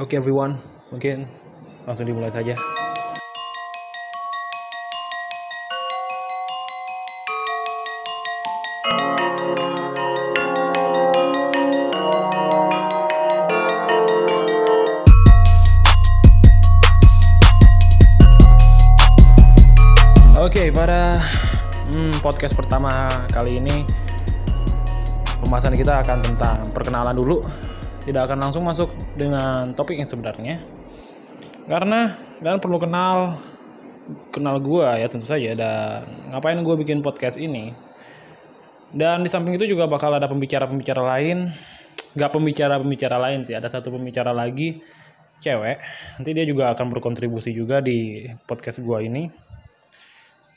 Oke everyone, mungkin langsung dimulai saja. Oke, pada hmm, podcast pertama kali ini pembahasan kita akan tentang perkenalan dulu. Tidak akan langsung masuk dengan topik yang sebenarnya. Karena kalian perlu kenal kenal gua ya tentu saja dan ngapain gue bikin podcast ini. Dan di samping itu juga bakal ada pembicara-pembicara lain, nggak pembicara-pembicara lain sih, ada satu pembicara lagi cewek. Nanti dia juga akan berkontribusi juga di podcast gua ini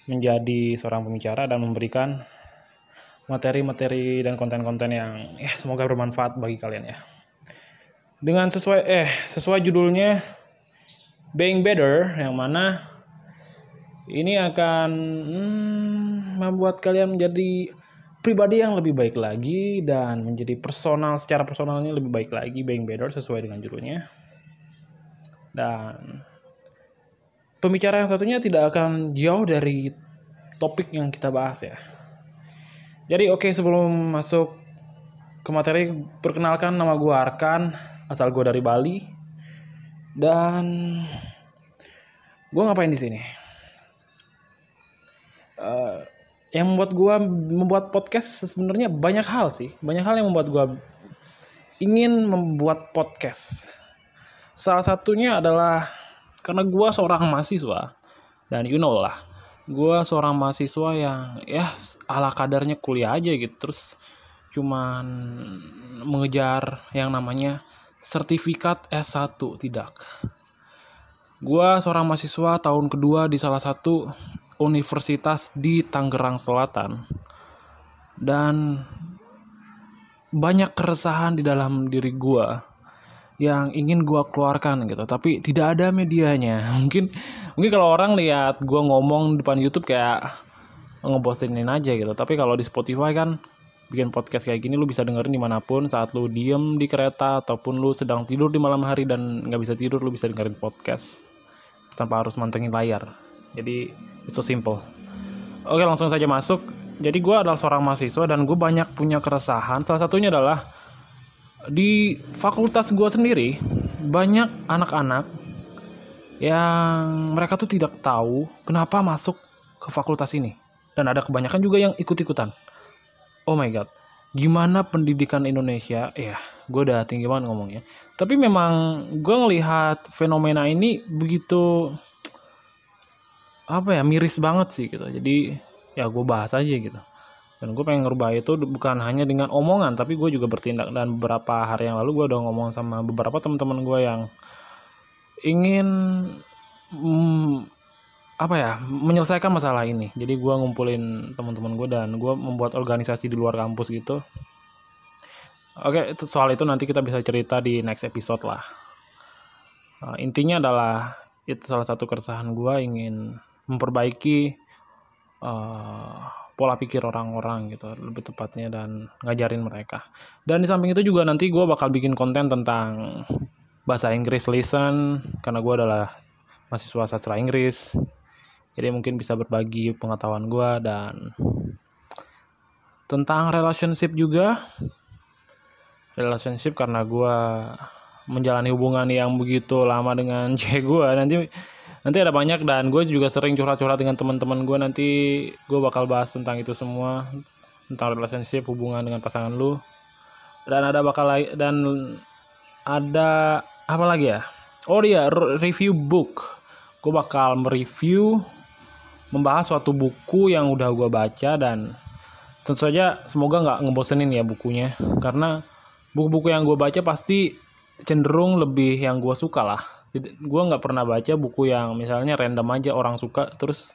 menjadi seorang pembicara dan memberikan materi-materi dan konten-konten yang ya semoga bermanfaat bagi kalian ya. Dengan sesuai eh sesuai judulnya Being Better yang mana ini akan hmm, membuat kalian menjadi pribadi yang lebih baik lagi dan menjadi personal secara personalnya lebih baik lagi Being Better sesuai dengan judulnya. Dan pembicara yang satunya tidak akan jauh dari topik yang kita bahas ya. Jadi oke okay, sebelum masuk ke materi perkenalkan nama gue Arkan, asal gue dari Bali. Dan gue ngapain di sini? Uh, yang membuat gue membuat podcast sebenarnya banyak hal sih, banyak hal yang membuat gue ingin membuat podcast. Salah satunya adalah karena gue seorang mahasiswa dan you know lah, gue seorang mahasiswa yang ya ala kadarnya kuliah aja gitu, terus cuman mengejar yang namanya sertifikat S1 tidak. Gua seorang mahasiswa tahun kedua di salah satu universitas di Tangerang Selatan. Dan banyak keresahan di dalam diri gua yang ingin gua keluarkan gitu, tapi tidak ada medianya. Mungkin mungkin kalau orang lihat gua ngomong depan YouTube kayak ngepostingin aja gitu, tapi kalau di Spotify kan bikin podcast kayak gini lu bisa dengerin di mana pun saat lu diem di kereta ataupun lu sedang tidur di malam hari dan nggak bisa tidur lu bisa dengerin podcast tanpa harus mantengin layar. Jadi it's so simple. Oke langsung saja masuk. Jadi gue adalah seorang mahasiswa dan gue banyak punya keresahan. Salah satunya adalah di fakultas gue sendiri banyak anak-anak yang mereka tuh tidak tahu kenapa masuk ke fakultas ini. Dan ada kebanyakan juga yang ikut-ikutan oh my god. Gimana pendidikan Indonesia? Ya gue udah tinggi banget ngomongnya. Tapi memang gue ngelihat fenomena ini begitu apa ya miris banget sih gitu. Jadi ya gue bahas aja gitu. Dan gue pengen ngerubah itu bukan hanya dengan omongan tapi gue juga bertindak. Dan beberapa hari yang lalu gue udah ngomong sama beberapa teman-teman gue yang ingin apa ya menyelesaikan masalah ini. Jadi gue ngumpulin teman-teman gue dan gue membuat organisasi di luar kampus gitu. Oke soal itu nanti kita bisa cerita di next episode lah. Uh, intinya adalah itu salah satu keresahan gue ingin memperbaiki uh, pola pikir orang-orang gitu lebih tepatnya dan ngajarin mereka. Dan di samping itu juga nanti gue bakal bikin konten tentang bahasa Inggris listen karena gue adalah mahasiswa sastra Inggris jadi mungkin bisa berbagi pengetahuan gue dan tentang relationship juga. Relationship karena gue menjalani hubungan yang begitu lama dengan cewek gue nanti nanti ada banyak dan gue juga sering curhat-curhat dengan teman-teman gue nanti gue bakal bahas tentang itu semua. Tentang relationship hubungan dengan pasangan lu. Dan ada bakal dan ada apa lagi ya? Oh iya review book. Gue bakal mereview membahas suatu buku yang udah gue baca dan tentu saja semoga nggak ngebosenin ya bukunya. Karena buku-buku yang gue baca pasti cenderung lebih yang gue suka lah. Gue nggak pernah baca buku yang misalnya random aja orang suka terus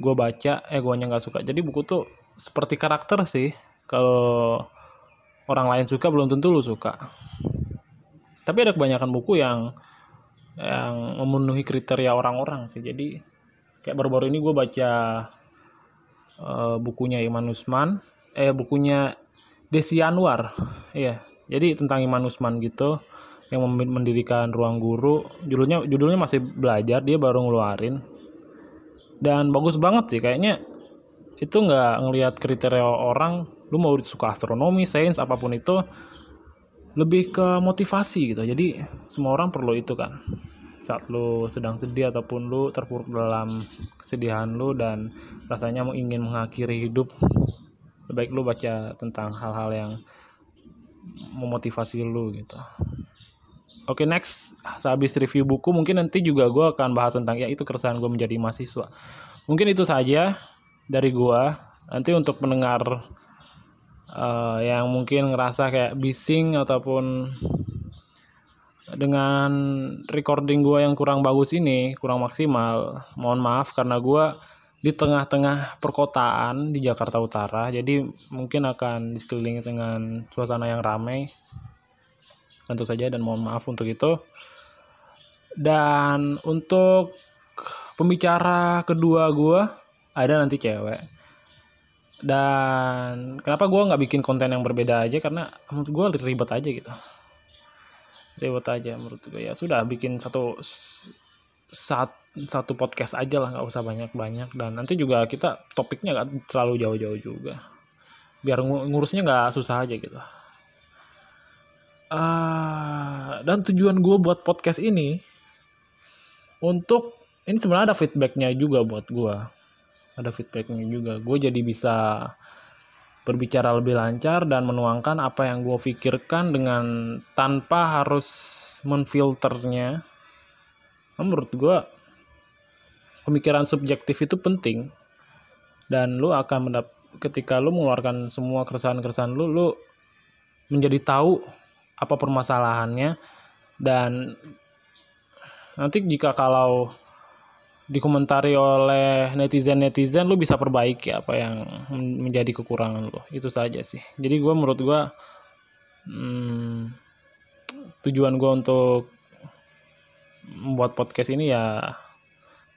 gue baca eh gue nggak suka. Jadi buku tuh seperti karakter sih. Kalau orang lain suka belum tentu lu suka. Tapi ada kebanyakan buku yang yang memenuhi kriteria orang-orang sih. Jadi kayak baru-baru ini gue baca uh, bukunya Iman Usman eh bukunya Desi Anwar. Iya jadi tentang Iman Usman gitu yang mendirikan ruang guru. Judulnya judulnya masih belajar dia baru ngeluarin. Dan bagus banget sih kayaknya itu nggak ngelihat kriteria orang lu mau suka astronomi sains apa pun itu lebih ke motivasi gitu. Jadi semua orang perlu itu kan saat lu sedang sedih ataupun lu terpuruk dalam kesedihan lu dan rasanya mau ingin mengakhiri hidup baik lu baca tentang hal-hal yang memotivasi lu gitu Oke okay, next sehabis review buku mungkin nanti juga gue akan bahas tentang ya itu keresahan gue menjadi mahasiswa. Mungkin itu saja dari gue. Nanti untuk pendengar uh, yang mungkin ngerasa kayak bising ataupun dengan recording gue yang kurang bagus ini kurang maksimal, mohon maaf karena gue di tengah-tengah perkotaan di Jakarta Utara, jadi mungkin akan dikelilingi dengan suasana yang ramai tentu saja dan mohon maaf untuk itu. Dan untuk pembicara kedua gue ada nanti cewek. Dan kenapa gue nggak bikin konten yang berbeda aja? Karena menurut gue ribet aja gitu ribet aja menurut gue ya sudah bikin satu saat satu podcast aja lah nggak usah banyak banyak dan nanti juga kita topiknya nggak terlalu jauh-jauh juga. Biar ngurusnya nggak susah aja gitu. Uh, dan tujuan gue buat podcast ini untuk ini sebenarnya ada feedbacknya juga buat gue ada feedbacknya juga. Gue jadi bisa berbicara lebih lancar dan menuangkan apa yang gue pikirkan dengan tanpa harus menfilternya. Nah, menurut gue pemikiran subjektif itu penting. Dan lu akan mendap ketika lu mengeluarkan semua keresahan-keresahan lu lu menjadi tahu apa permasalahannya. Dan nanti jika kalau dikomentari oleh netizen-netizen lu bisa perbaiki apa yang menjadi kekurangan lu. Itu saja sih. Jadi gue menurut gue hmm, tujuan gue untuk membuat podcast ini ya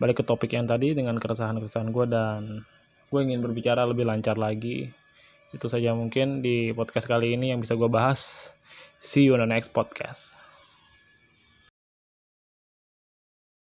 balik ke topik yang tadi dengan keresahan-keresahan gue dan gue ingin berbicara lebih lancar lagi. Itu saja mungkin di podcast kali ini yang bisa gue bahas. See you on the next podcast.